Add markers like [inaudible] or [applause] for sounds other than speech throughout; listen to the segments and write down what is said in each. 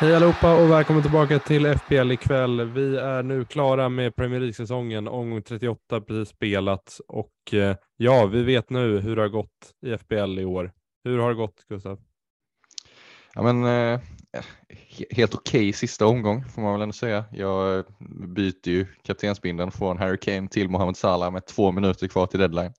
Hej allihopa och välkommen tillbaka till FPL ikväll. Vi är nu klara med Premier League-säsongen. Omgång 38 precis spelat och eh, ja, vi vet nu hur det har gått i FPL i år. Hur har det gått Gustav? Ja, men, eh, helt okej okay sista omgång får man väl ändå säga. Jag eh, byter ju kaptensbindeln från Harry Kane till Mohamed Salah med två minuter kvar till deadline.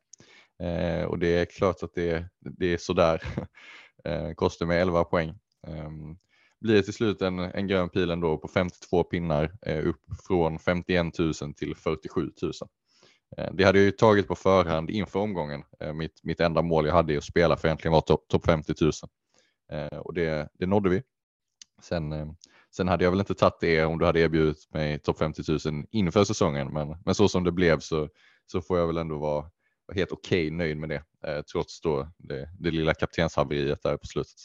Eh, och det är klart att det, det är sådär. [laughs] eh, kostar mig 11 poäng. Um, blir till slut en, en grön pil ändå på 52 pinnar eh, upp från 51 000 till 47 000. Eh, det hade jag ju tagit på förhand inför omgången. Eh, mitt, mitt enda mål jag hade att spela för egentligen var topp top 50 000 och det, det nådde vi. Sen, eh, sen hade jag väl inte tagit det om du hade erbjudit mig topp 50 000 inför säsongen, men, men så som det blev så, så får jag väl ändå vara, vara helt okej okay, nöjd med det, eh, trots då det, det lilla kaptenshaveriet där på slutet.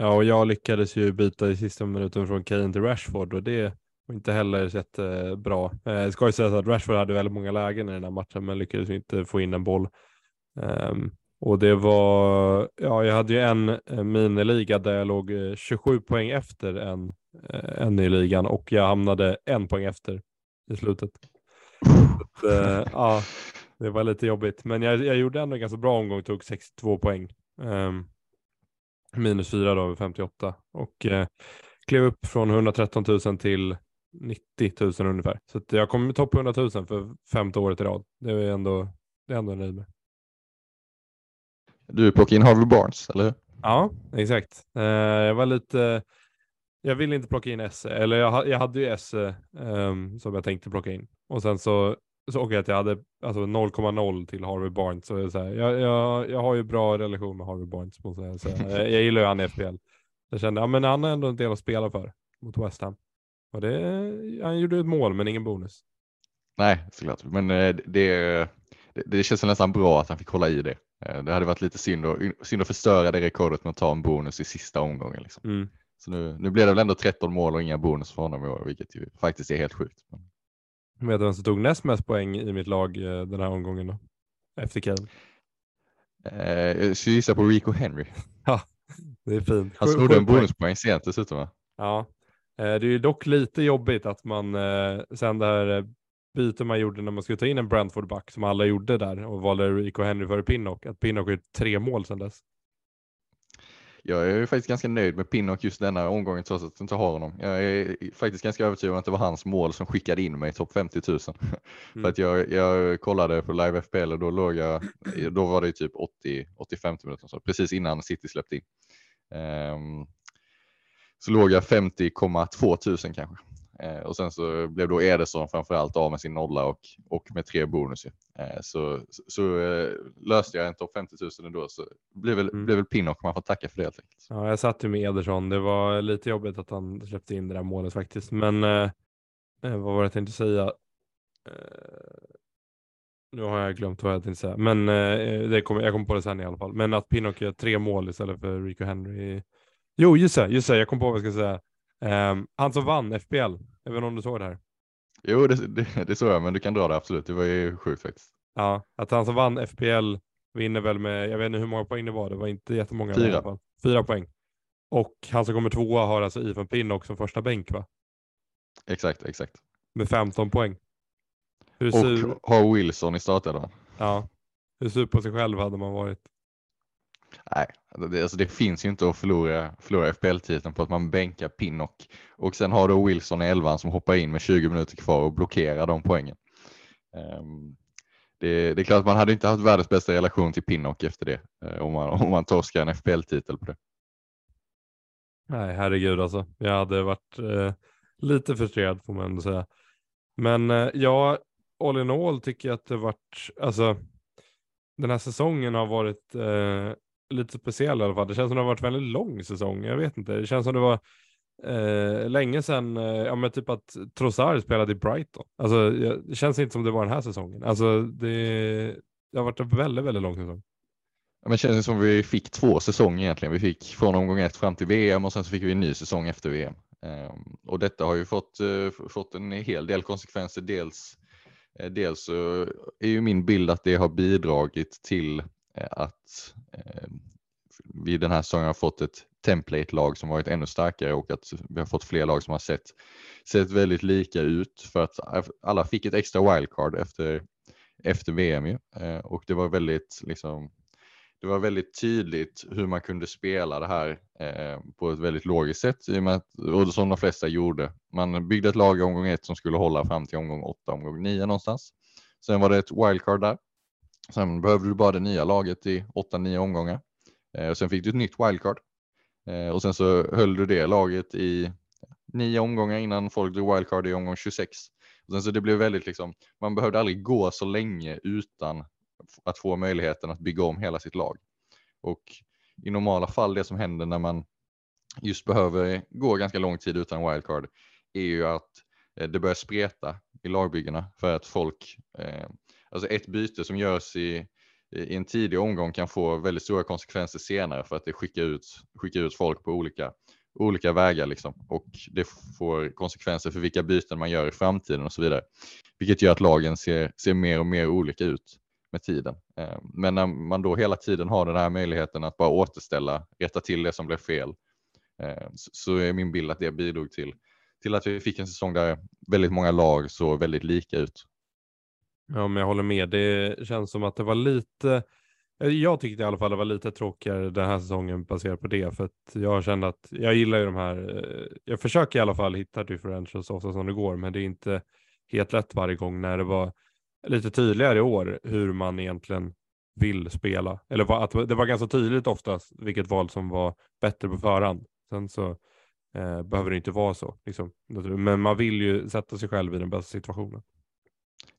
Ja, och jag lyckades ju byta i sista minuten från Kane till Rashford och det var inte heller jättebra. Eh, det eh, ska ju sägas att Rashford hade väldigt många lägen i den här matchen men lyckades inte få in en boll. Um, och det var, ja jag hade ju en eh, miniliga där jag låg eh, 27 poäng efter en, en i ligan och jag hamnade en poäng efter i slutet. Så, ja, det var lite jobbigt, men jag, jag gjorde ändå en ganska bra omgång, tog 62 poäng. Um, minus 4 då, 58 och uh, klev upp från 113 000 till 90 000 ungefär. Så jag kom topp 100 000 för femte året i rad. Det är ändå, det är ändå nöjd med. Du plockade in Harvey Barnes, eller hur? Ja, exakt. Uh, jag var lite, jag ville inte plocka in Esse, eller jag, jag hade ju Esse um, som jag tänkte plocka in. Och sen så såg jag att jag hade alltså 0,0 till Harvey Barnes. Så jag, så här, jag, jag, jag har ju bra relation med Harvey Barnes. Måste jag, säga. [laughs] jag, jag gillar ju han i FPL. Jag kände, ja men han har ändå en del att spela för mot West Ham. Och det, han gjorde ett mål men ingen bonus. Nej, såklart. Men eh, det, det, det känns nästan bra att han fick hålla i det. Eh, det hade varit lite synd, och, synd att förstöra det rekordet med att ta en bonus i sista omgången. Liksom. Mm. Så nu, nu blev det väl ändå 13 mål och inga bonus för honom i år, vilket ju faktiskt är helt sjukt. Vet du vem som tog näst mest poäng i mitt lag eh, den här omgången då? Efter Kane? Eh, jag skulle gissa på Rico Henry. [laughs] ja, det är fint. Han snodde en bonuspoäng sent dessutom va? Ja, det är ju dock lite jobbigt att man sen det här byte man gjorde när man skulle ta in en Brentford-back som alla gjorde där och valde Rico Henry före Pinnock, att Pinnock har tre mål sedan dess. Jag är faktiskt ganska nöjd med Pinnock just denna omgången trots att jag inte har honom. Jag är faktiskt ganska övertygad om att det var hans mål som skickade in mig i topp 50 000. [laughs] Mm. För att jag, jag kollade på live FPL och då låg jag, då var det typ 80-85 minuter, så precis innan City släppte in. Um, så låg jag 50,2 tusen kanske. Eh, och sen så blev då Ederson framförallt av med sin nolla och, och med tre bonus. Eh, så så eh, löste jag en topp 50 000 ändå så blev väl, mm. blev väl Pinnock man får tacka för det helt enkelt. Ja, jag satt ju med Ederson. Det var lite jobbigt att han släppte in det där målet faktiskt. Men eh, eh vad var det jag tänkte säga? Eh, nu har jag glömt vad jag tänkte säga, men det kom, jag kom på det sen i alla fall. Men att Pinnock gör tre mål istället för Rico Henry. Jo, just det, just det, jag kom på vad jag ska säga. Um, han som vann FBL, jag vet inte om du såg det här? Jo, det, det, det såg jag, men du kan dra det absolut. Det var ju sjukt faktiskt. Ja, att han som vann FPL vinner väl med, jag vet inte hur många poäng det var, det var inte jättemånga. Fyra. I alla fall. Fyra poäng. Och han som kommer tvåa har alltså Ivan Pinnock som första bänk va? Exakt, exakt. Med 15 poäng. Hur och sur... har Wilson i startelvan. Ja. Hur sur på sig själv hade man varit? Nej, alltså det, alltså det finns ju inte att förlora, förlora FPL-titeln på att man bänkar Pinnock och sen har du Wilson i elvan som hoppar in med 20 minuter kvar och blockerar de poängen. Um, det, det, är klart att man hade inte haft världens bästa relation till Pinnock efter det eh, om, man, om man torskar en FPL-titel på det. Nej, herregud alltså. Jag hade varit eh, lite frustrerad får man ändå säga. Men eh, ja, all in all tycker jag att det varit, alltså den här säsongen har varit eh, lite speciell i alla fall. Det känns som det har varit en väldigt lång säsong. Jag vet inte. Det känns som det var eh, länge sedan, eh, ja men typ att Trossard spelade i Brighton. Alltså det känns inte som det var den här säsongen. Alltså det, det har varit en väldigt, väldigt lång säsong. Ja, men det känns som vi fick två säsonger egentligen. Vi fick från omgång ett fram till VM och sen så fick vi en ny säsong efter VM. Um, ehm, och detta har ju fått, uh, fått en hel del konsekvenser. Dels, uh, dels uh, är ju min bild att det har bidragit till Eh, att eh, vi den här säsongen har fått ett template-lag som varit ännu starkare och att vi har fått fler lag som har sett, sett väldigt lika ut för att alla fick ett extra wildcard efter, efter VM ju. Eh, och det var väldigt liksom det var väldigt tydligt hur man kunde spela det här eh, på ett väldigt logiskt sätt i och med att, och som de flesta gjorde. Man byggde ett lag i omgång ett som skulle hålla fram till omgång åtta, omgång nio någonstans. Sen var det ett wildcard där. Sen behövde du bara det nya laget i åtta, nio omgångar. Eh, och sen fick du ett nytt wildcard. Eh, och sen så höll du det laget i nio omgångar innan folk drog wildcard i omgång 26. Och sen så det blev väldigt liksom, man behövde aldrig gå så länge utan att få möjligheten att bygga om hela sitt lag. Och i normala fall det som händer när man just behöver gå ganska lång tid utan wildcard är ju att eh, det börjar spreta i lagbyggena för att folk, eh, alltså ett byte som görs i, i en tidig omgång kan få väldigt stora konsekvenser senare för att det skickar ut, skickar ut folk på olika, olika vägar liksom. och det får konsekvenser för vilka byten man gör i framtiden och så vidare. Vilket gör att lagen ser, ser mer och mer olika ut med tiden. Eh, men när man då hela tiden har den här möjligheten att bara återställa, rätta till det som blev fel, eh, så är min bild att det bidrog till, till att vi fick en säsong där väldigt många lag såg väldigt lika ut. Ja, men jag håller med. Det känns som att det var lite, eh, jag tyckte i alla fall det var lite tråkigare den här säsongen baserat på det, för att jag kände att jag gillar ju de här, eh, jag försöker i alla fall hitta differentials så ofta som det går, men det är inte helt lätt varje gång när det var lite tydligare i år hur man egentligen vill spela. Eller att det var ganska tydligt oftast vilket val som var bättre på förhand. Sen så eh, behöver det inte vara så. Liksom. Men man vill ju sätta sig själv i den bästa situationen.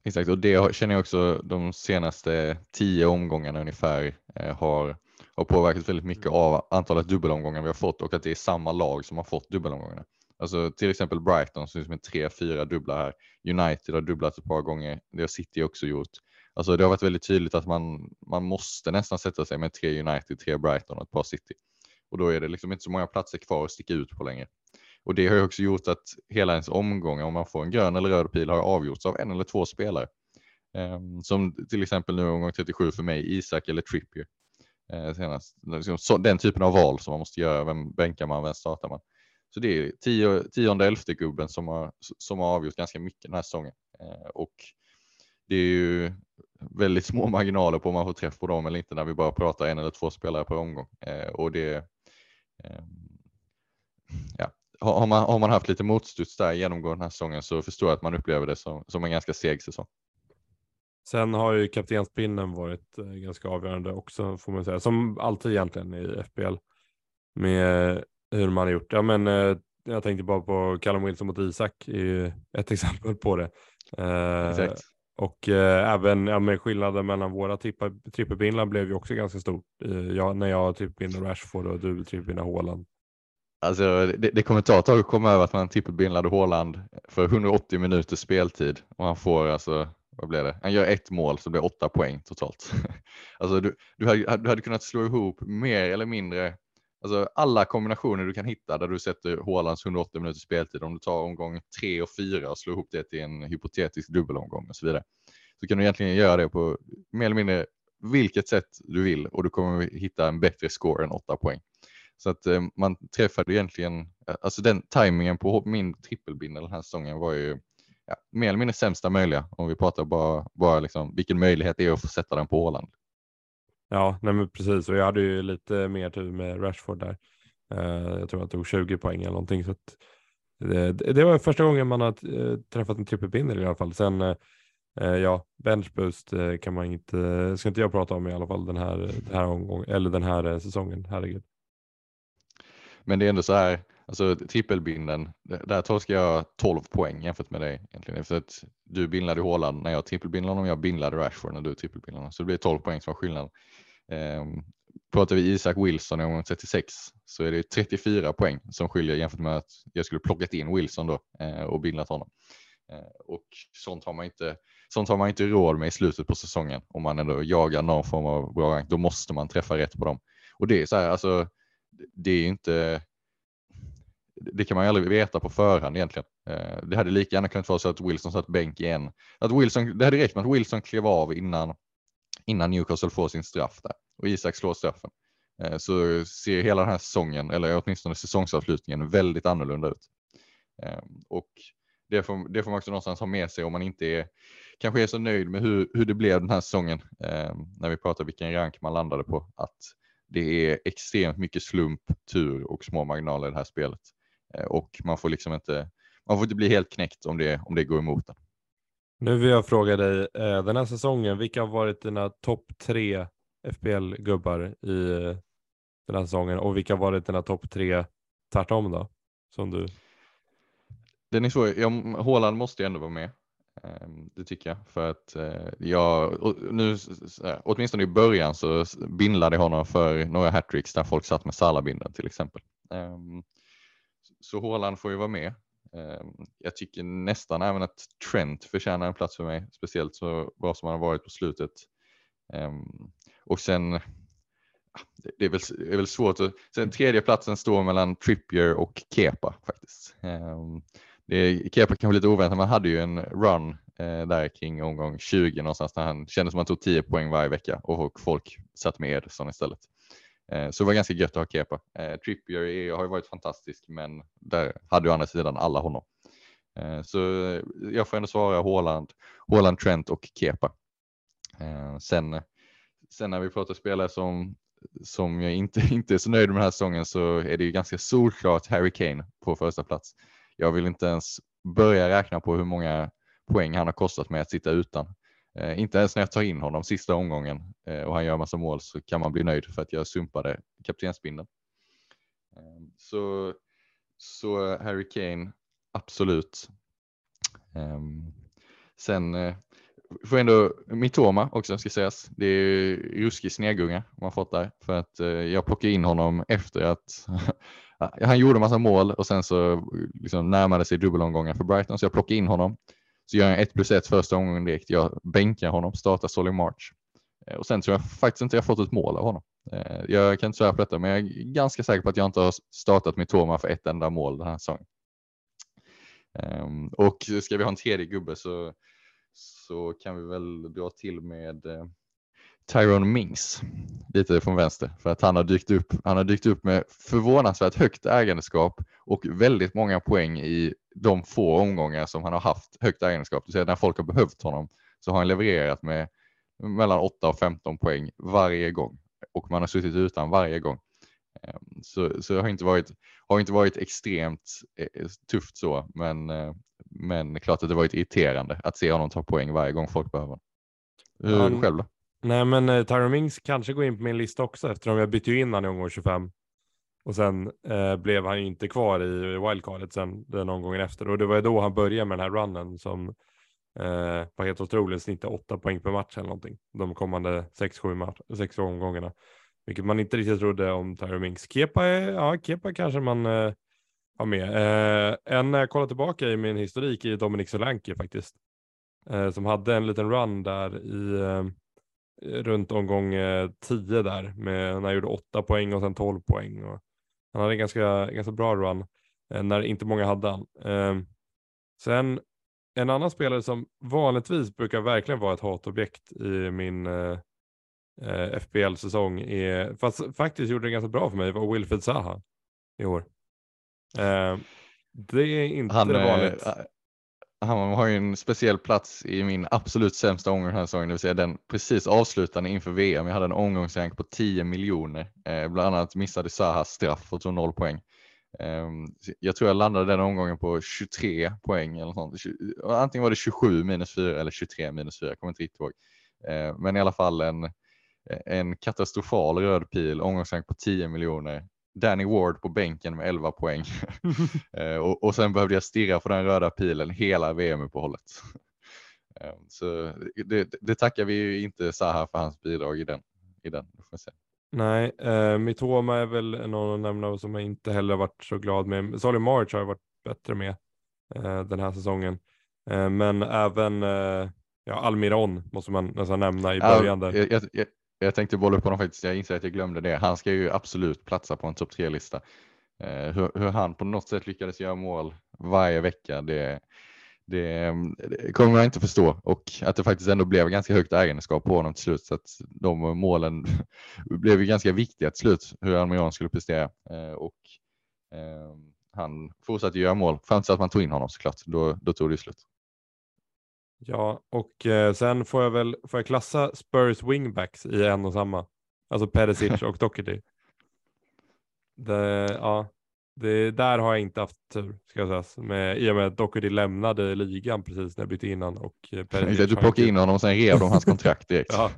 Exakt, och det känner jag också de senaste tio omgångarna ungefär eh, har, har påverkat väldigt mycket av antalet dubbelomgångar vi har fått och att det är samma lag som har fått dubbelomgångarna. Alltså till exempel Brighton som är tre, fyra dubbla här. United har dubblat ett par gånger. Det har City också gjort. Alltså det har varit väldigt tydligt att man, man måste nästan sätta sig med tre United, tre Brighton och ett par City. Och då är det liksom inte så många platser kvar att sticka ut på längre. Och det har ju också gjort att hela ens omgång, om man får en grön eller röd pil, har avgjorts av en eller två spelare. Ehm, som till exempel nu omgång 37 för mig, Isak eller Trippier. Eh, senast. Liksom så, den typen av val som man måste göra, vem bänkar man, vem startar man. Så det är tio, tionde elfte gubben som har, som har avgjort ganska mycket den här säsongen. Eh, och det är ju väldigt små marginaler på om man får träff på dem eller inte när vi bara pratar en eller två spelare per omgång. Eh, och det, ehm, har, man, har man haft lite motstuds där genomgående den här säsongen så förstår jag att man upplever det som, som en ganska seg säsong. Sen har ju kaptenspinnen varit eh, ganska avgörande också får man säga, som alltid egentligen i FBL. Med hur man har gjort. Ja, men, eh, jag tänkte bara på Callum Wilson mot Isak är ett [laughs] exempel på det. Eh, och eh, även ja, med skillnaden mellan våra trippelbindlar blev ju också ganska stort. Eh, jag, när jag trippelbindade Rashford och du trippelbindade Haaland. Alltså, det, det kommer ta ett tag att komma över att man trippelbindlade Haaland för 180 minuters speltid och han får alltså vad blev det? Han gör ett mål så det blir åtta poäng totalt. [laughs] alltså du, du, hade, du hade kunnat slå ihop mer eller mindre Alltså alla kombinationer du kan hitta där du sätter Hålands 180 minuters speltid, om du tar omgång tre och fyra och slår ihop det till en hypotetisk dubbelomgång och så vidare, så kan du egentligen göra det på mer eller mindre vilket sätt du vill och du kommer hitta en bättre score än åtta poäng. Så att eh, man träffade egentligen, eh, alltså den tajmingen på min trippelbindel den här säsongen var ju ja, mer eller mindre sämsta möjliga om vi pratar bara, bara liksom vilken möjlighet det är att få sätta den på Åland? Ja, nej men precis. Och jag hade ju lite mer tur med Rashford där. Eh, jag tror jag tog 20 poäng eller någonting. Så det, eh, det, var första gången man har träffat en trippelbindel i alla fall. Sen ja, benchboost kan man inte, ska inte jag prata om i alla fall den här, den här omgången eller den här säsongen. Herregud. Men det är ändå så här, alltså trippelbinden, där torskar jag 12 poäng jämfört med dig egentligen. För att du bindlade Håland när jag trippelbindlade honom, jag bindlade Rashford när du trippelbindlade honom. Så det blir 12 poäng som var skillnad. Um, pratar vi Isak Wilson i omgång 36 så är det 34 poäng som skiljer jämfört med att jag skulle plockat in Wilson då eh, och bildat honom. Eh, och sånt har man inte sånt har man inte råd med i slutet på säsongen om man ändå jagar någon form av bra rank. Då måste man träffa rätt på dem. Och det är så här, alltså, det är inte. Det kan man ju aldrig veta på förhand egentligen. Eh, det hade lika gärna kunnat vara så att Wilson satt bänk igen. Att Wilson, det hade räckt med att Wilson klev av innan, innan Newcastle får sin straff där och Isak slår straffen. Eh, så ser hela den här säsongen, eller åtminstone säsongsavslutningen, väldigt annorlunda ut. Ehm, och det får, det får man också någonstans ha med sig om man inte är, kanske är så nöjd med hur, hur det blev den här säsongen, ehm, när vi pratar vilken rank man landade på, att det är extremt mycket slump, tur och små marginaler i det här spelet. Eh, och man får liksom inte, man får inte bli helt knäckt om det, om det går emot en. Nu vill jag fråga dig, eh, den här säsongen, vilka har varit dina topp tre FPL-gubbar i den här säsongen och vilka har varit dina topp tre tvärtom då? Som du den är svår. Ja, Håland måste ju ändå vara med. Ehm, det tycker jag för att eh, jag nu eh, åtminstone i början så bindlade jag honom för några hattricks där folk satt med Salabinden till exempel. Ehm, så Håland får ju vara med. Ehm, jag tycker nästan även att Trent förtjänar en plats för mig, speciellt så bra som han har varit på slutet. Och sen ah, det är väl, det är väl svårt att, sen tredje platsen står mellan Trippier och Kepa faktiskt det, Kepa kanske lite oväntat, man hade ju en run eh, där kring omgång 20 någonstans där han kände som att han tog 10 poäng varje vecka och folk satt med Ederson istället. Eh, så det var ganska gött att ha Kepa. Eh, Trippier är, har ju varit fantastisk men där hade ju andra sidan alla honom. Eh, så jag får ändå svara Håland, Håland Trent och Kepa. Eh, sen, sen när vi pratar spelare som som jag inte, inte är så nöjd med den här säsongen så är det ju ganska solklart Harry Kane på första plats. Jag vill inte ens börja räkna på hur många poäng han har kostat mig att sitta utan. Eh, inte ens när jag tar in honom sista omgången eh, och han gör massa mål så kan man bli nöjd för att jag sumpade kaptensbindeln. Eh, så, så Harry Kane, absolut. Ehm, sen eh, får ändå Mitoma också ska sägas. Det är ruskig snegunga man fått där för att eh, jag plockade in honom efter att [laughs] han gjorde massa mål och sen så liksom närmade sig dubbelomgångar för Brighton så jag plockade in honom. Så gör jag 1 plus 1 första omgången direkt. Jag bänkar honom, startar Solly March eh, och sen tror jag faktiskt inte jag fått ett mål av honom. Eh, jag kan inte svära på detta, men jag är ganska säker på att jag inte har startat med Toma för ett enda mål den här säsongen. Ehm, och ska vi ha en tredje gubbe så, så kan vi väl dra till med eh, Tyrone Mings lite från vänster för att han har dykt upp. Han har dykt upp med förvånansvärt högt ägandeskap och väldigt många poäng i de få omgångar som han har haft högt ägandeskap. Det vill säga när folk har behövt honom så har han levererat med mellan 8 och 15 poäng varje gång och man har suttit utan varje gång. Ehm, så, så det har inte varit, har inte varit extremt eh, tufft så, men, eh, men klart att det varit irriterande att se honom ta poäng varje gång folk behöver. Hur han, själv då? Nej, men eh, Tyron Mings kanske går in på min lista också eftersom jag bytte in han i omgång 25. Och sen eh, blev han ju inte kvar i wildcardet sen den omgången efter och det var ju då han började med den här runnen som eh, var helt otrolig. snittade åtta poäng per match eller någonting de kommande sex, sju match, sex omgångarna. Vilket man inte riktigt trodde om Tyron Mings. Kepa, är, ja, Kepa kanske man eh, har med. Eh, en när jag kollar tillbaka i min historik i Dominic Solanke faktiskt. Eh, som hade en liten run där i eh, runt omgång 10 eh, där med, när han gjorde 8 poäng och sen 12 poäng. Och han hade en ganska, ganska bra run eh, när inte många hade han. Ehm, sen en annan spelare som vanligtvis brukar verkligen vara ett hatobjekt i min eh, FBL-säsong, är, fast faktiskt gjorde det ganska bra för mig, var Wilfred Zaha i år. Ehm, det är inte han, vanligt han har ju en speciell plats i min absolut sämsta omgång den här säsongen, det vill säga den precis avslutande inför VM. Jag hade en omgångsrank på 10 miljoner, eh, bland annat missade Sahas straff och tog noll poäng. Eh, jag tror jag landade den omgången på 23 poäng eller sånt. Antingen var det 27 minus 4 eller 23 minus 4, jag kommer inte riktigt ihåg. Eh, men i alla fall en, en katastrofal röd pil, omgångsrank på 10 miljoner Danny Ward på bänken med 11 poäng. [laughs] [laughs] Eh, och, och sen behövde jag stirra på den röda pilen hela VM-uppehållet. [laughs] Ehm, så det, det tackar vi ju inte Zaha för hans bidrag i den. I den. Nej, eh, Mitoma är väl någon att nämna som jag inte heller varit så glad med. Solly March har jag varit bättre med eh, den här säsongen. Eh, men även eh, ja, Almiron måste man nästan nämna i början. Ja, där. jag, jag, jag, tänkte bolla upp honom faktiskt, jag inser att jag glömde det. Han ska ju absolut platsa på en topp tre-lista. Eh, hur, hur han på något sätt lyckades göra mål varje vecka, det, det, det kommer jag inte förstå och att det faktiskt ändå blev ganska högt ägandeskap på honom till slut så att de målen [laughs] blev ju ganska viktiga till slut hur Almiron skulle prestera eh, och eh, han fortsatte göra mål, fram att man tog in honom såklart. Då, då tog det slut. Ja, och eh, sen får jag väl får jag klassa Spurs wingbacks i en och samma. Alltså Perisic [laughs] och Doherty. Det, ja, det, där har jag inte haft tur ska jag säga. Med, I och med att Doherty lämnade ligan precis när jag bytte innan. Och eh, Perisic Du plockade in honom och sen rev de hans kontrakt direkt. [laughs] Ja,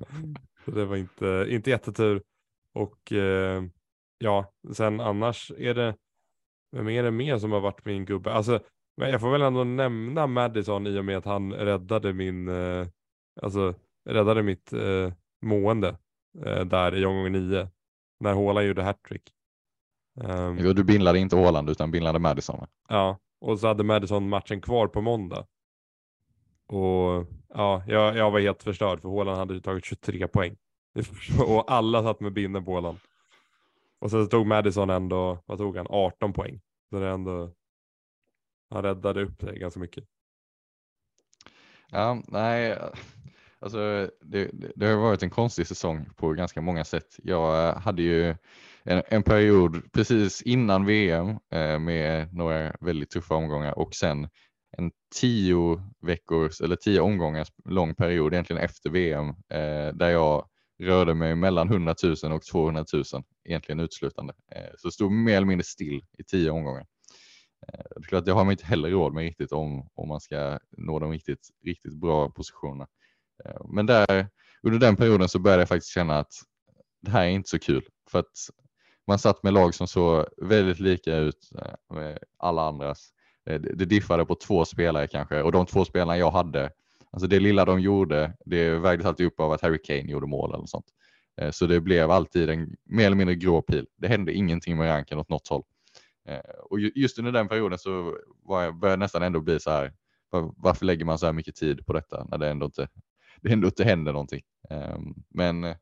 det var inte, inte jättetur. Och eh, ja, sen annars är det, vem är det mer som har varit min gubbe? Alltså, men jag får väl ändå nämna Madison i och med att han räddade min, eh, alltså räddade mitt eh, mående eh, där i omgång nio. När Haaland gjorde hattrick. Ehm, Jo, Du bindlade inte Åland utan bindlade Madison. Ja, och så hade Madison matchen kvar på måndag. Och ja, jag, jag var helt förstörd för Haaland hade ju tagit 23 poäng. [laughs] Och alla satt med binden på Haaland. Och sen tog Madison ändå, vad tog han, 18 poäng. Så det är ändå, han räddade upp det ganska mycket. Ja, nej, alltså det, det, det har varit en konstig säsong på ganska många sätt. Jag eh, hade ju en, en period precis innan VM eh, med några väldigt tuffa omgångar och sen en tio veckors eller tio omgångars lång period egentligen efter VM eh, där jag rörde mig mellan 100 000 och 200 000 egentligen utslutande. Eh, så stod mer eller mindre still i tio omgångar. Det är klart, det har man inte heller råd med riktigt om, om man ska nå de riktigt, riktigt bra positionerna. Eh, men där, under den perioden så började jag faktiskt känna att det här är inte så kul. För att man satt med lag som såg väldigt lika ut eh, med alla andras. Eh, det diffade på två spelare kanske och de två spelarna jag hade, alltså det lilla de gjorde, det vägdes alltid upp av att Harry Kane gjorde mål eller sånt. Så det blev alltid en mer eller mindre grå pil. Det hände ingenting med ranken åt något håll. Eh, och just under den perioden så var jag, började jag nästan ändå bli så här, varför lägger man så här mycket tid på detta när det ändå inte, [laughs] det ändå inte händer någonting. Ehm, men eh,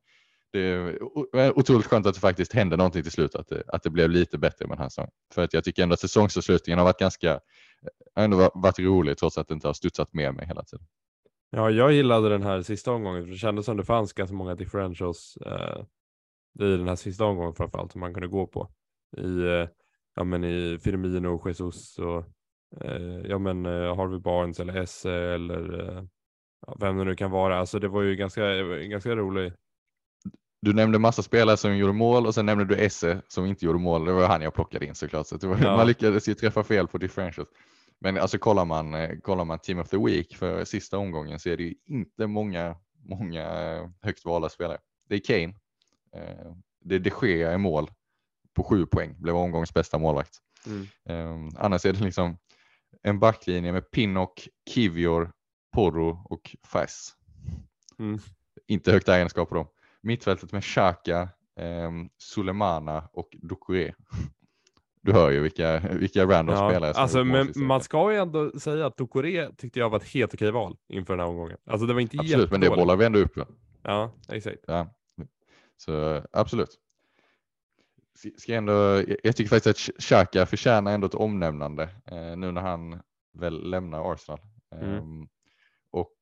det är eh, otroligt skönt att det faktiskt hände någonting till slut, att det, att det blev lite bättre med den här säsongen. För att jag tycker ändå att säsongsavslutningen har varit ganska, ändå varit rolig trots att det inte har studsat med mig hela tiden. Ja, jag gillade den här sista omgången för det kändes som det fanns ganska många differentials eh, i den här sista omgången framförallt som man kunde gå på. I, eh, ja, men i Firmino och Jesus och eh, ja, men, eh, Harvey Barnes eller Esse eller eh, ja, vem det nu kan vara. Alltså det var ju ganska, ganska rolig. Du nämnde massa spelare som gjorde mål och sen nämnde du Esse som inte gjorde mål. Det var han jag plockade in såklart. Så var, Ja. Man lyckades ju träffa fel på differentials. Men alltså kollar man, eh, kollar man Team of the Week för sista omgången så är det ju inte många, många högt valda spelare. Det är Kane. Det är de Gea i mål på sju poäng, blev omgångens bästa målvakt. Mm. Um, annars är det liksom en backlinje med Pinnock, Kivior, Porro och Fass. Mm. Inte högt ägandeskap på dem. Mittfältet med Xhaka, um, Sulemana och Doucouré. Du hör ju vilka, vilka random Ja, spelare som alltså, men man ska ju ändå säga att Doucouré tyckte jag var ett helt okej val inför den här omgången. Alltså det var inte Absolut, men det bollar vi ändå upp. Ja, exakt. Ja. Så absolut. Ska ändå, jag- tycker faktiskt att Xhaka förtjänar ändå ett omnämnande eh, nu när han väl lämnar Arsenal. Mm. Ehm, och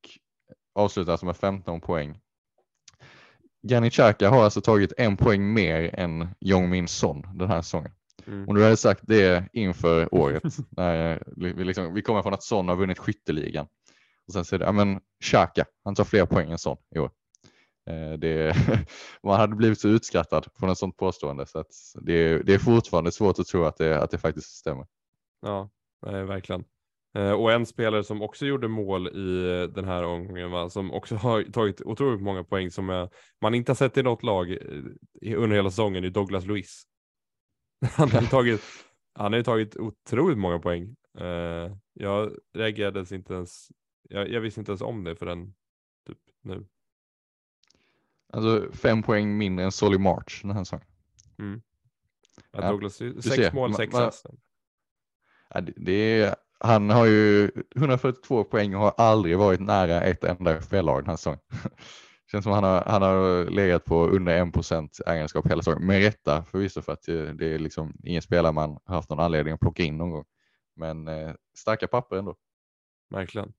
avslutar alltså med 15 poäng. Granit Xhaka har alltså tagit en poäng mer än Jong Min Son den här säsongen. Mm. Om du hade sagt det inför året, [laughs] när vi, liksom, vi kommer från att Son har vunnit skytteligan. Och sen säger det, ja men Xhaka, han tar fler poäng än Son i år. Eh, det, [laughs] man hade blivit så utskrattad från ett sånt påstående så att det, det är fortfarande svårt att tro att det, att det faktiskt stämmer. Ja, nej, verkligen. Eh, och en spelare som också gjorde mål i den här omgången, va? som också har tagit otroligt många poäng som är, man inte har sett i något lag under hela säsongen, är Douglas Lewis. [laughs] Han har ju tagit, han har tagit otroligt många poäng. Jag reagerade inte ens, jag, jag visste inte ens om det förrän typ nu. Alltså fem poäng mindre än Solly March den här säsongen. Mm. Ja, Douglas, sex ser, mål, sex assist. Ja, det, det är, han har ju 142 poäng och har aldrig varit nära ett enda FBL-lag den här säsongen. [laughs] Känns som han har, han har legat på under 1% ägarskap hela säsongen. Med rätta förvisso för att det, det är liksom ingen spelare man har haft någon anledning att plocka in någon gång. Men eh, starka papper ändå. Verkligen.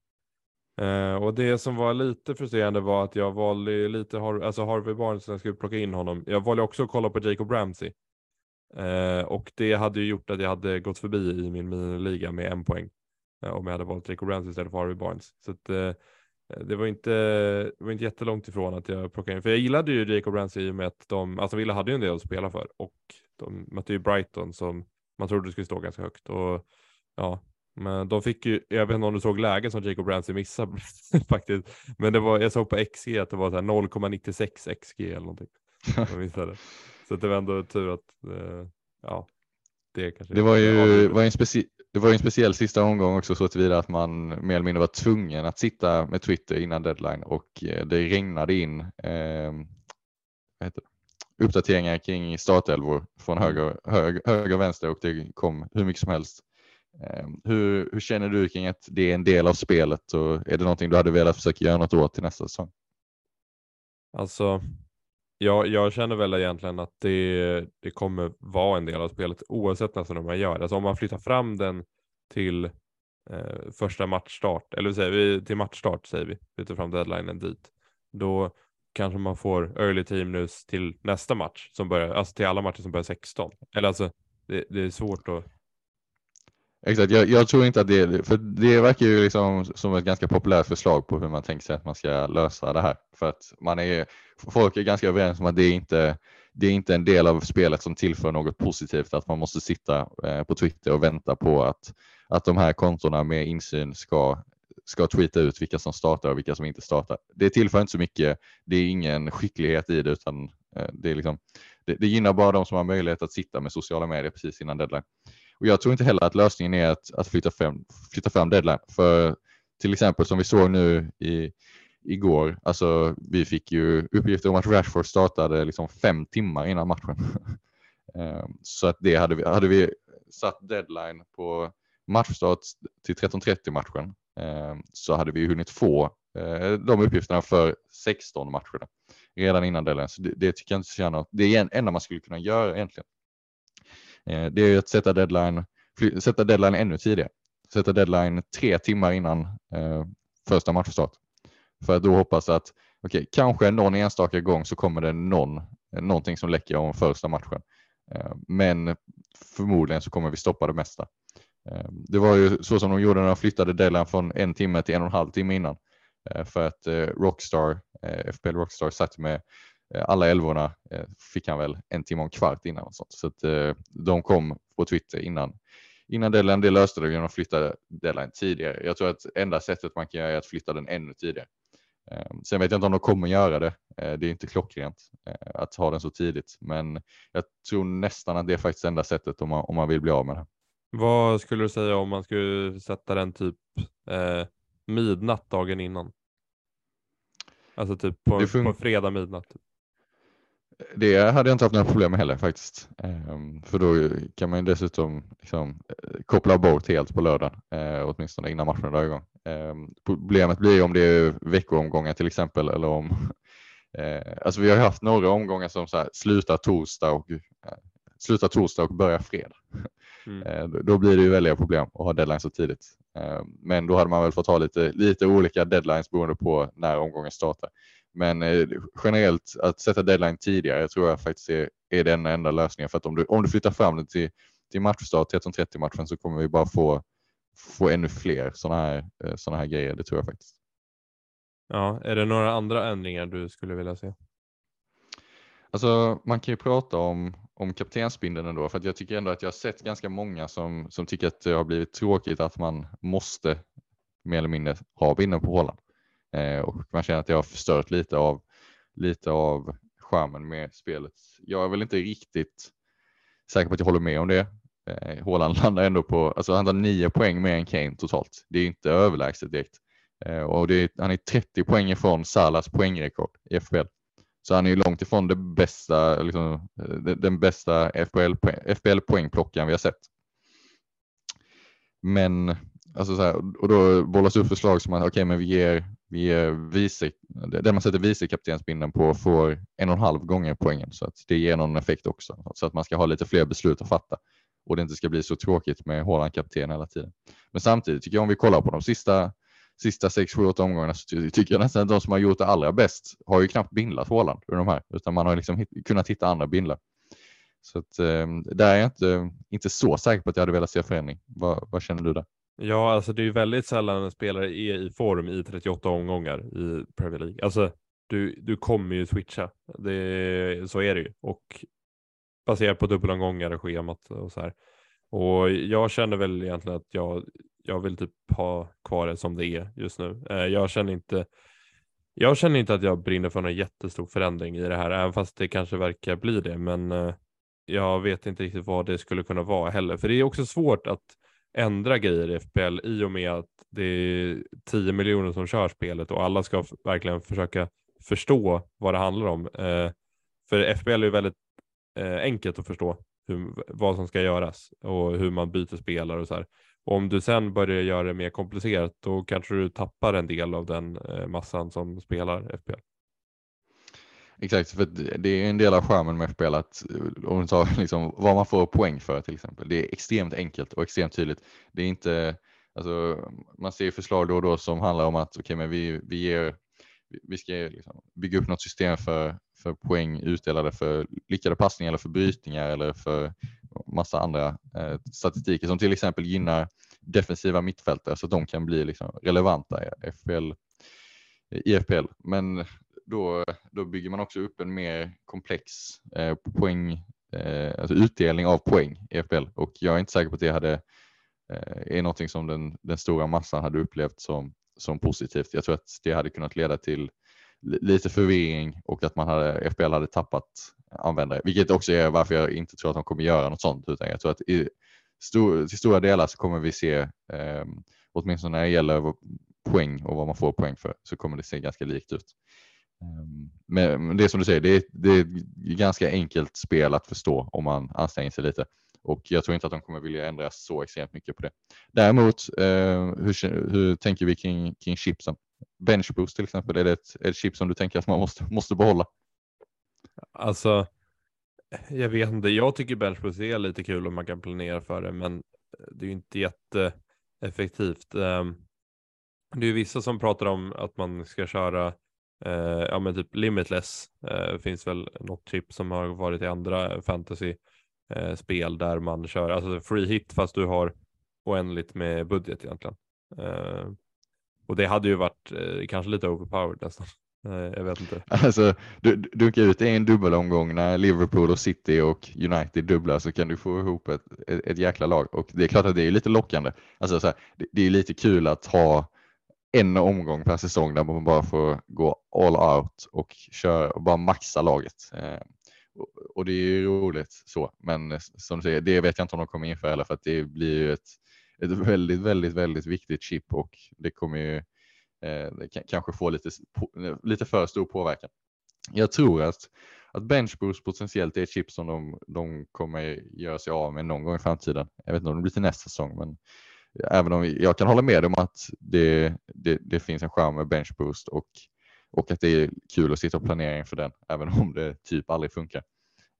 Eh, och det som var lite frustrerande var att jag valde lite Har alltså Harvey Barnes när jag skulle plocka in honom. Jag valde också att kolla på Jacob Ramsey. Eh, och det hade ju gjort att jag hade gått förbi i min miniliga med en poäng. eh, om jag hade valt Jacob Ramsey istället för Harvey Barnes. Så att, eh, det, var inte, det var inte jättelångt ifrån att jag plockade in. För jag gillade ju Jacob Ramsey i och med att de, alltså Villa hade ju en del att spela för. Och de mötte ju Brighton som man trodde skulle stå ganska högt. Och ja, men de fick ju, jag vet inte om du såg lägen som Jacob Ramsey missade [laughs] faktiskt. Men det var, jag såg på XG att det var så här 0,96 XG eller någonting. [laughs] Så det var ändå tur att, eh, ja, det kanske. Det var ju var en speci- det var en speciell sista omgång också så tillvida att man mer eller mindre var tvungen att sitta med Twitter innan deadline och eh, det regnade in eh, uppdateringar kring startelvor från höger, höger, höger och vänster och det kom hur mycket som helst. Eh, hur, hur känner du kring att det är en del av spelet och är det någonting du hade velat försöka göra något åt till nästa säsong? Alltså, jag, jag känner väl egentligen att det, det kommer vara en del av spelet oavsett nästan hur man gör. Alltså om man flyttar fram den till eh, första matchstart, eller säger vi till matchstart säger vi, flyttar fram deadlinen dit. Då kanske man får early team news till nästa match som börjar, alltså till alla matcher som börjar 16. Eller alltså, det, det är svårt att Exakt, jag, jag tror inte att det är för det verkar ju liksom som ett ganska populärt förslag på hur man tänker sig att man ska lösa det här. För att man är, folk är ganska överens om att det är inte det är inte en del av spelet som tillför något positivt att man måste sitta eh, på Twitter och vänta på att, att de här kontona med insyn ska, ska tweeta ut vilka som startar och vilka som inte startar. Det tillför inte så mycket. Det är ingen skicklighet i det utan eh, det, är liksom, det, det gynnar bara de som har möjlighet att sitta med sociala medier precis innan deadline. Och jag tror inte heller att lösningen är att, att flytta, fram, flytta fram deadline. För till exempel som vi såg nu i, igår, alltså vi fick ju uppgifter om att Rashford startade liksom fem timmar innan matchen. [laughs] Ehm, så att det hade vi, hade vi satt deadline på matchstart till 13.30 matchen ehm, så hade vi hunnit få eh, de uppgifterna för 16 matcherna redan innan deadline. Så det, det tycker jag inte känner, det är det enda man skulle kunna göra egentligen. Eh, Det är ju att sätta deadline, fly- sätta deadline ännu tidigare. Sätta deadline tre timmar innan eh, första matchstart. För att då hoppas att, okej, kanske någon enstaka gång så kommer det någon, eh, någonting som läcker om första matchen. Eh, Men förmodligen så kommer vi stoppa det mesta. Eh, Det var ju så som de gjorde när de flyttade deadline från en timme till en och en halv timme innan. Eh, För att eh, Rockstar, eh, FPL Rockstar satt med eh, alla älvorna eh, fick han väl en timme och en kvart innan. Och sånt. Så att, eh, de kom på Twitter innan, innan deadline. Det löste de genom att flytta deadline tidigare. Jag tror att enda sättet man kan göra är att flytta den ännu tidigare. Eh, Sen vet jag inte om de kommer göra det. Eh, Det är inte klockrent eh, att ha den så tidigt. Men jag tror nästan att det är faktiskt enda sättet om man, om man vill bli av med det. Vad skulle du säga om man skulle sätta den typ eh, midnatt dagen innan? Alltså typ på, Det på fredag midnatt. Typ. Det hade jag inte haft några problem med heller faktiskt. Ehm, för då kan man ju dessutom liksom, eh, koppla bort helt på lördagen, eh, åtminstone innan matchen drar igång. Ehm, problemet blir ju om det är veckoomgångar till exempel eller om [laughs] eh, alltså vi har haft några omgångar som så här, slutar torsdag och slutar torsdag och börjar fredag. Mm. Då- blir det ju väldiga problem att ha deadline så tidigt. Eh, Men då hade man väl fått ha lite, lite olika deadlines beroende på när omgången startar. Men eh, generellt att sätta deadline tidigare tror jag faktiskt är, är den enda lösningen. För att om du, om du flyttar fram det till, till matchstart 13.30 matchen så kommer vi bara få, få ännu fler sådana här, eh, såna här grejer. Det tror jag faktiskt. Ja, är det några andra ändringar du skulle vilja se? Alltså man kan ju prata om, om kaptensbindeln ändå för att jag tycker ändå att jag har sett ganska många som, som tycker att det har blivit tråkigt att man måste mer eller mindre ha bindeln på Håland. Eh, och man känner att det har förstört lite av, lite av charmen med spelet. Jag är väl inte riktigt säker på att jag håller med om det. Eh, Håland [laughs] landar ändå på, alltså han tar nio poäng mer än Kane totalt. Det är inte överlägset direkt. Eh, och det är, han är 30 poäng ifrån Salas poängrekord i FBL. Så han är ju långt ifrån det bästa, liksom, eh, den bästa FBL-poängplockaren vi har sett. Men alltså så här, och då bollas upp förslag som att okej, okay, men vi ger vice, eh, den man sätter vice kaptensbindeln på får en och en halv gånger poängen så att det ger någon effekt också så att man ska ha lite fler beslut att fatta och det inte ska bli så tråkigt med Haaland kapten hela tiden. Men samtidigt tycker jag om vi kollar på de sista sista 6, 7, 8 omgångarna så tycker jag nästan att de som har gjort det allra bäst har ju knappt bindlat Haaland ur de här, utan man har liksom hitt, kunnat hitta andra bindlar. Så att, eh, där är jag inte, inte så säker på att jag hade velat se förändring. Vad, vad känner du där? Ja, alltså det är ju väldigt sällan en spelare är i form i 38 omgångar i Premier League. Alltså du, du kommer ju switcha. Det, så är det ju. Och baserat på dubbelomgångar och schemat och så här. Och jag känner väl egentligen att jag, jag vill typ ha kvar det som det är just nu. Eh, jag känner inte jag känner inte att jag brinner för någon jättestor förändring i det här, även fast det kanske verkar bli det. Men eh, jag vet inte riktigt vad det skulle kunna vara heller, för det är också svårt att ändra grejer i FPL i och med att det är 10 miljoner som kör spelet och alla ska verkligen försöka förstå vad det handlar om. Eh, för FPL är ju väldigt eh, enkelt att förstå hur, vad som ska göras och hur man byter spelare och så här. Och om du sen börjar göra det mer komplicerat då kanske du tappar en del av den eh, massan som spelar FPL. Exakt, för det är en del av skärmen med FPL att eh, om du tar [laughs] liksom, vad man får poäng för till exempel. Det är extremt enkelt och extremt tydligt. Det är inte, alltså, man ser förslag då och då som handlar om att okay, men vi, vi, ger, vi ska liksom bygga upp något system för, för poäng utdelade för lyckade passningar eller för brytningar eller för massa andra eh, statistiker som till exempel gynnar defensiva mittfältare så att de kan bli liksom relevanta i FPL, i FPL. Men då, då bygger man också upp en mer komplex eh, poäng, eh, alltså utdelning av poäng i FPL och jag är inte säker på att det hade, eh, är någonting som den, den stora massan hade upplevt som, som positivt. Jag tror att det hade kunnat leda till lite förvirring och att man hade, FPL hade tappat användare, vilket också är varför jag inte tror att de kommer göra något sånt, utan jag tror att i stor, till stora delar så kommer vi se, eh, åtminstone när det gäller poäng och vad man får poäng för, så kommer det se ganska likt ut. Ehm, men det är som du säger, det är, det är ganska enkelt spel att förstå om man anstränger sig lite och jag tror inte att de kommer vilja ändra så extremt mycket på det. Däremot, ehm, hur, hur tänker vi kring, kring chipsen? Benchboost till exempel, är det ett, ett chip som du tänker att man måste, måste behålla? Alltså, jag vet inte, jag tycker benchboost är lite kul om man kan planera för det, men det är ju inte jätteeffektivt. Ehm, det är ju vissa som pratar om att man ska köra eh, ja men typ limitless. Eh, finns väl något chip som har varit i andra fantasy eh, spel där man kör alltså free hit fast du har oändligt med budget egentligen. Eh, och det hade ju varit eh, kanske lite overpowered nästan. Eh, jag vet inte. Alltså, du, dunkar ut en dubbelomgång när Liverpool och City och United dubblar så kan du få ihop ett, ett, ett jäkla lag och det är klart att det är lite lockande. Alltså, så här, det, det, är lite kul att ha en omgång per säsong där man bara får gå all out och köra och bara maxa laget. Eh, och, det är ju roligt så, men som du säger, det vet jag inte om de kommer införa heller för att det blir ju ett, ett väldigt, väldigt, väldigt viktigt chip och det kommer ju eh, kanske få lite, lite för stor påverkan. Jag tror att, att benchboost potentiellt är ett chip som de, de kommer göra sig av med någon gång i framtiden. Jag vet inte om det blir till nästa säsong, men även om jag kan hålla med om att det, det, det finns en charm med benchboost och, och att det är kul att sitta och planera inför den, även om det typ aldrig funkar.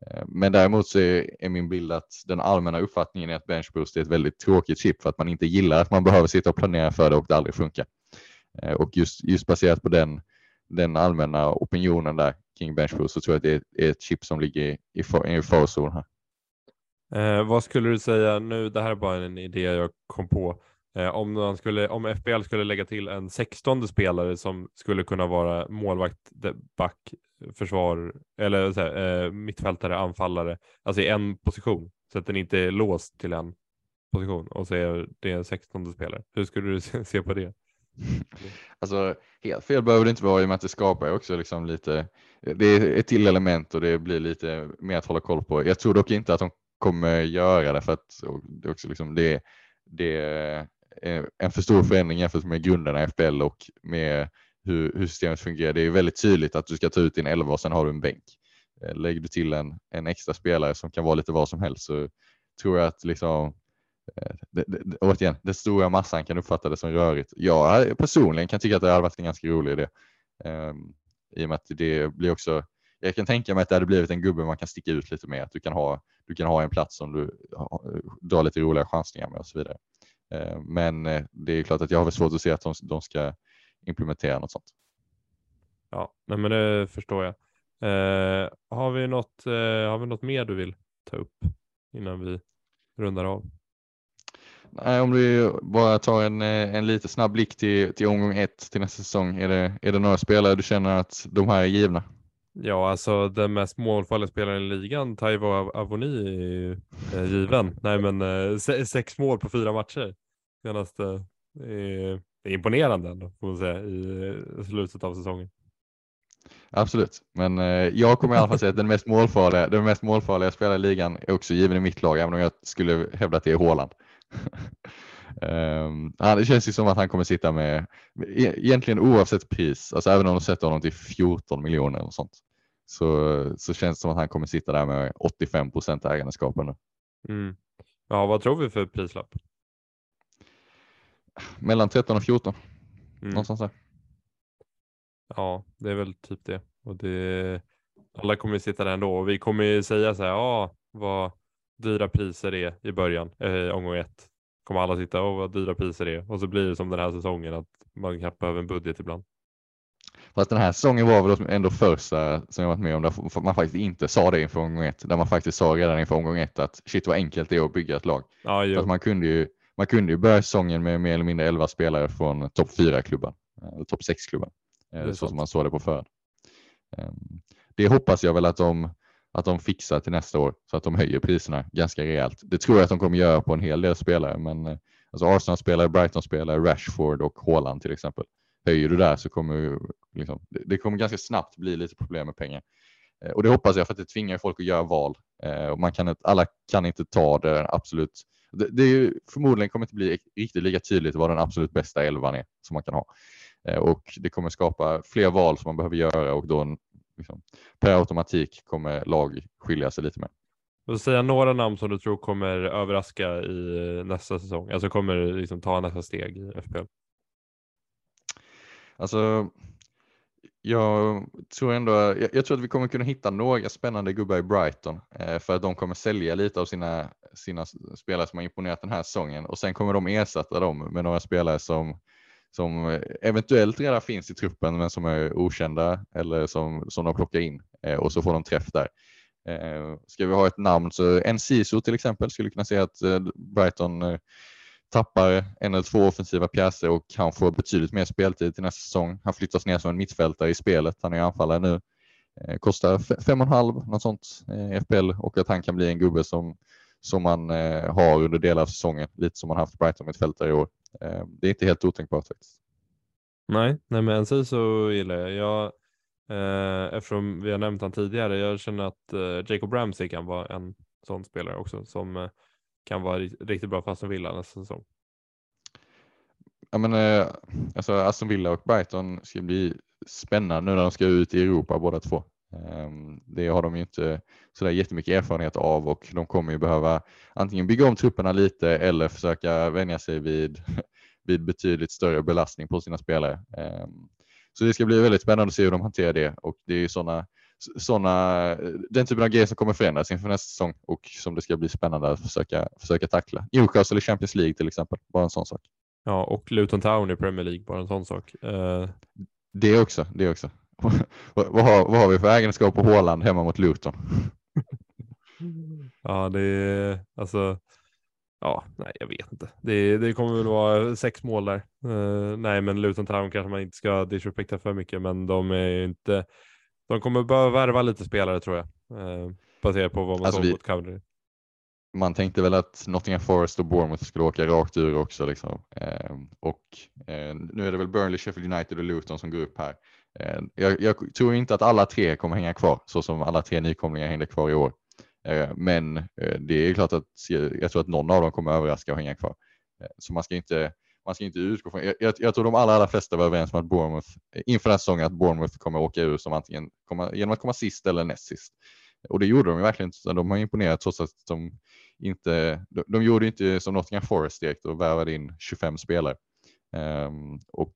Eh, men däremot så är, är min bild att den allmänna uppfattningen är att benchboost är ett väldigt tråkigt chip för att man inte gillar att man behöver sitta och planera för det och det aldrig funkar. Eh, och just, just baserat på den, den allmänna opinionen där kring benchboost så tror jag att det är ett chip som ligger i, i farzon här. Eh, vad skulle du säga nu? Det här är bara en idé jag kom på. Eh, om, man skulle, om FBL skulle lägga till en sextonde spelare som skulle kunna vara målvakt, back, försvar eller så här, eh, mittfältare, anfallare, alltså i en position så att den inte är låst till en position och så är det en sextonde spelare. Hur skulle du [laughs] se på det? Alltså helt fel behöver det inte vara i och med att det skapar också liksom lite, det är ett till element och det blir lite mer att hålla koll på. Jag tror dock inte att de kommer göra det för att det, också liksom, det, det är en för stor förändring jämfört med grunderna i FBL och med hur, hur systemet fungerar. Det är väldigt tydligt att du ska ta ut din elva och sen har du en bänk. Eh, lägger du till en, en extra spelare som kan vara lite vad som helst så tror jag att liksom, eh, det, det, återigen, den stora massan kan uppfatta det som rörigt. Jag personligen kan tycka att det hade varit en ganska rolig idé. Um, I och med att det blir också, jag kan tänka mig att det hade blivit en gubbe man kan sticka ut lite med, att du kan ha, du kan ha en plats som du drar lite roliga chansningar med och så vidare. Uh, men uh, det är klart att jag har svårt att se att de, de ska implementera något sånt. Ja, nej men det förstår jag. Eh, har, vi något, eh, har vi något mer du vill ta upp innan vi rundar av? Nej, om vi bara tar en, eh, en lite snabb blick till, till omgång ett till nästa säsong. Är det, är det några spelare du känner att de här är givna? Ja, alltså den mest målfarliga spelaren i ligan, Taivo Avoni, är ju eh, given. Nej, men eh, sex mål på fyra matcher senaste. Eh, det är imponerande ändå, får man säga, i eh, slutet av säsongen. Absolut, men eh, jag kommer i alla fall säga att den mest målfarliga, den mest målfarliga spelaren i ligan är också given i mitt lag, även om jag skulle hävda att det är Håland. [laughs] um, det känns ju som att han kommer sitta med, e, egentligen oavsett pris, alltså även om de sätter honom till 14 miljoner eller sånt, så, så känns det som att han kommer sitta där med 85 procent ägandeskap nu. Mm. Ja, vad tror vi för prislapp? Mellan 13 och 14, mm. någonstans där. Ja, det är väl typ det. Och det alla kommer ju sitta där ändå och vi kommer ju säga så här, ja, vad dyra priser är i början, eh, omgång ett. Kommer alla sitta och vad dyra priser är och så blir det som den här säsongen att man knappt behöver en budget ibland. Fast den här säsongen var väl ändå första som jag varit med om där man faktiskt inte sa det inför omgång ett, där man faktiskt sa redan inför omgång ett att shit vad enkelt det är att bygga ett lag. Ja, att man kunde ju man kunde ju börja säsongen med mer eller mindre 11 spelare från topp 4-klubben, eh, topp 6-klubben. Eh, så som man såg det på förhand. Ehm, det hoppas jag väl att de, att de fixar till nästa år så att de höjer priserna ganska rejält. Det tror jag att de kommer göra på en hel del spelare, men eh, alltså Arsenal-spelare, Brighton-spelare, Rashford och Haaland till exempel. Höjer du där så kommer liksom, det kommer ganska snabbt bli lite problem med pengar. Eh, och det hoppas jag för att det tvingar folk att göra val. Eh, och man kan, alla kan inte ta det absolut. Det, det är förmodligen kommer inte bli riktigt lika tydligt vad den absolut bästa elvan är som man kan ha. Och det kommer skapa fler val som man behöver göra och då liksom, per automatik kommer lag skilja sig lite mer. Du säga några namn som du tror kommer överraska i nästa säsong, alltså kommer liksom ta nästa steg i FPL? Alltså, jag tror ändå, jag, jag, tror att vi kommer kunna hitta några spännande gubbar i Brighton eh, för att de kommer sälja lite av sina, sina spelare som har imponerat den här säsongen och sen kommer de ersätta dem med några spelare som som eh, eventuellt redan finns i truppen men som är okända eller som, som de plockar in eh, och så får de träff där. Eh, ska vi ha ett namn så en Sisu till exempel skulle kunna säga att eh, Brighton eh, tappar en eller två offensiva pjäser och han får betydligt mer speltid till nästa säsong. Han flyttas ner som en mittfältare i spelet. Han är anfallare nu. Eh, kostar fem och en halv, något sånt i eh, FPL och att han kan bli en gubbe som, som man eh, har under delar av säsongen, lite som man haft Brighton mittfältare i år. Eh, det är inte helt otänkbart faktiskt. Nej, nej men NC så gillar jag. jag eh, eftersom vi har nämnt han tidigare, jag känner att eh, Jacob Ramsey kan vara en sån spelare också som eh, kan vara riktigt bra för Aston Villa nästa säsong. Ja, men, eh, alltså Aston Villa och Brighton ska bli spännande nu när de ska ut i Europa båda två. Ehm, det har de ju inte sådär jättemycket erfarenhet av och de kommer ju behöva antingen bygga om trupperna lite eller försöka vänja sig vid, [laughs] vid betydligt större belastning på sina spelare. Ehm, så det ska bli väldigt spännande att se hur de hanterar det och det är ju sådana såna, den typen av grejer som kommer förändras inför nästa säsong och som det ska bli spännande att försöka, försöka tackla. Newcastle i Champions League till exempel, bara en sån sak. Ja, och Luton Town i Premier League, bara en sån sak. Uh... Det också, det också vad, har, vad har vi för egenskap på Håland hemma mot Luton? ja, det är alltså. Ja, nej, jag vet inte. Det, det kommer väl vara sex mål där. Uh, nej, men Luton Town kanske man inte ska disrespekta för mycket, men de är inte. De kommer behöva värva lite spelare tror jag, uh, baserat på vad man alltså såg vi, mot Coventry. Man tänkte väl att Nottingham Forest och Bournemouth skulle åka rakt ur också liksom. Uh, och nu är det väl Burnley, Sheffield United och Luton som går upp här. Eh, jag, jag, tror inte att alla tre kommer hänga kvar så som alla tre nykomlingar hängde kvar i år. Eh, men eh, det är klart att jag tror att någon av dem kommer överraska och hänga kvar. Så man ska inte, man ska inte utgå från, jag, jag, tror de allra, allra flesta var överens om att Bournemouth, inför den här säsongen, att Bournemouth kommer åka ur som antingen komma, genom att komma sist eller näst sist. Och det gjorde de ju verkligen inte, de har imponerat trots att de inte, de, de gjorde inte som Nottingham Forest direkt och värvade in 25 spelare. Um, och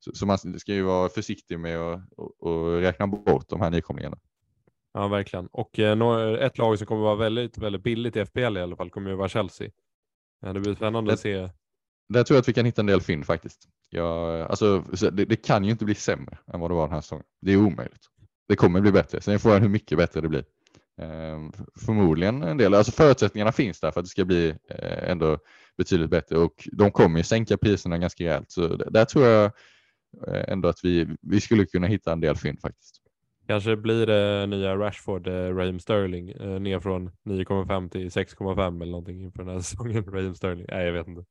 så, så, man ska ju vara försiktig med att och, och räkna bort de här nykomlingarna. Ja, verkligen. Och eh, ett lag som kommer vara väldigt, väldigt billigt i FBL i alla fall kommer ju vara Chelsea. Det blir spännande det, att se. Där tror jag att vi kan hitta en del fynd faktiskt. Ja, alltså, det, det, kan ju inte bli sämre än vad det var den här säsongen. Det är omöjligt. Det kommer bli bättre. Sen får jag hur mycket bättre det blir. Ehm, förmodligen en del. Alltså förutsättningarna finns där för att det ska bli eh, ändå betydligt bättre och de kommer ju sänka priserna ganska rejält. Så där tror jag ändå att vi, vi skulle kunna hitta en del fynd faktiskt. Kanske blir det nya Rashford, eh, Raheem Sterling, eh, ner från 9,5 till 6,5 eller någonting inför den här [laughs] säsongen. Raheem Sterling, nej jag vet inte.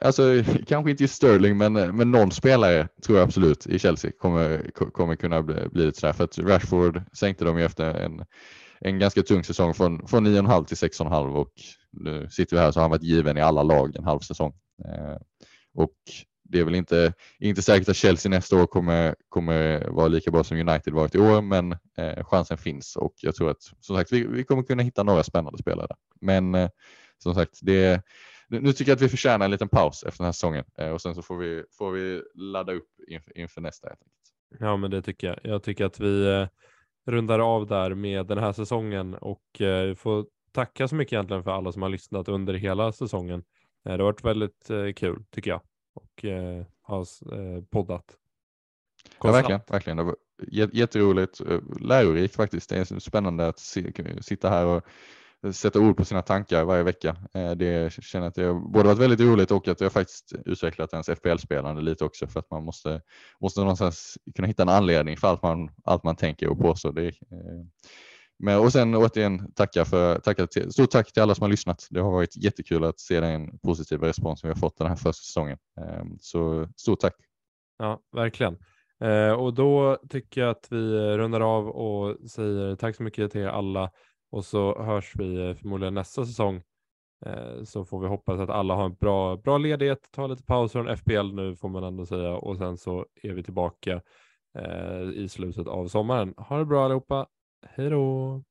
Alltså kanske inte just Sterling, men, men någon spelare tror jag absolut i Chelsea kommer, kommer kunna bli, bli lite sådär. För att Rashford sänkte de ju efter en, en ganska tung säsong från, från 9,5 till 6,5 och nu sitter vi här så har han varit given i alla lag en halv säsong. Eh, och det är väl inte, inte säkert att Chelsea nästa år kommer, kommer vara lika bra som United varit i år, men eh, chansen finns och jag tror att som sagt vi, vi kommer kunna hitta några spännande spelare. Men eh, som sagt, det, nu tycker jag att vi förtjänar en liten paus efter den här säsongen eh, och sen så får vi, får vi ladda upp inför, inför nästa. Ja, men det tycker jag. Jag tycker att vi eh, rundar av där med den här säsongen och eh, får tacka så mycket egentligen för alla som har lyssnat under hela säsongen. Eh, det har varit väldigt eh, kul tycker jag och eh, har eh, poddat. Ja, verkligen, verkligen. Det var jätteroligt, eh, lärorikt faktiskt. Det är spännande att sitta här och sätta ord på sina tankar varje vecka. Eh, det känner att det både varit väldigt roligt och att jag faktiskt utvecklat ens FPL-spelande lite också för att man måste, måste någonstans kunna hitta en anledning för allt man, allt man tänker och påstår. Det, men, och sen återigen tacka för, tacka till, stort tack till alla som har lyssnat. Det har varit jättekul att se den positiva respons vi har fått den här första säsongen. Ehm, så stort tack. Ja, verkligen. Eh, och då tycker jag att vi rundar av och säger tack så mycket till alla och så hörs vi förmodligen nästa säsong. Eh, så får vi hoppas att alla har en bra, bra ledighet, ta lite paus från FBL nu får man ändå säga och sen så är vi tillbaka eh, i slutet av sommaren. Ha det bra allihopa. Hej då!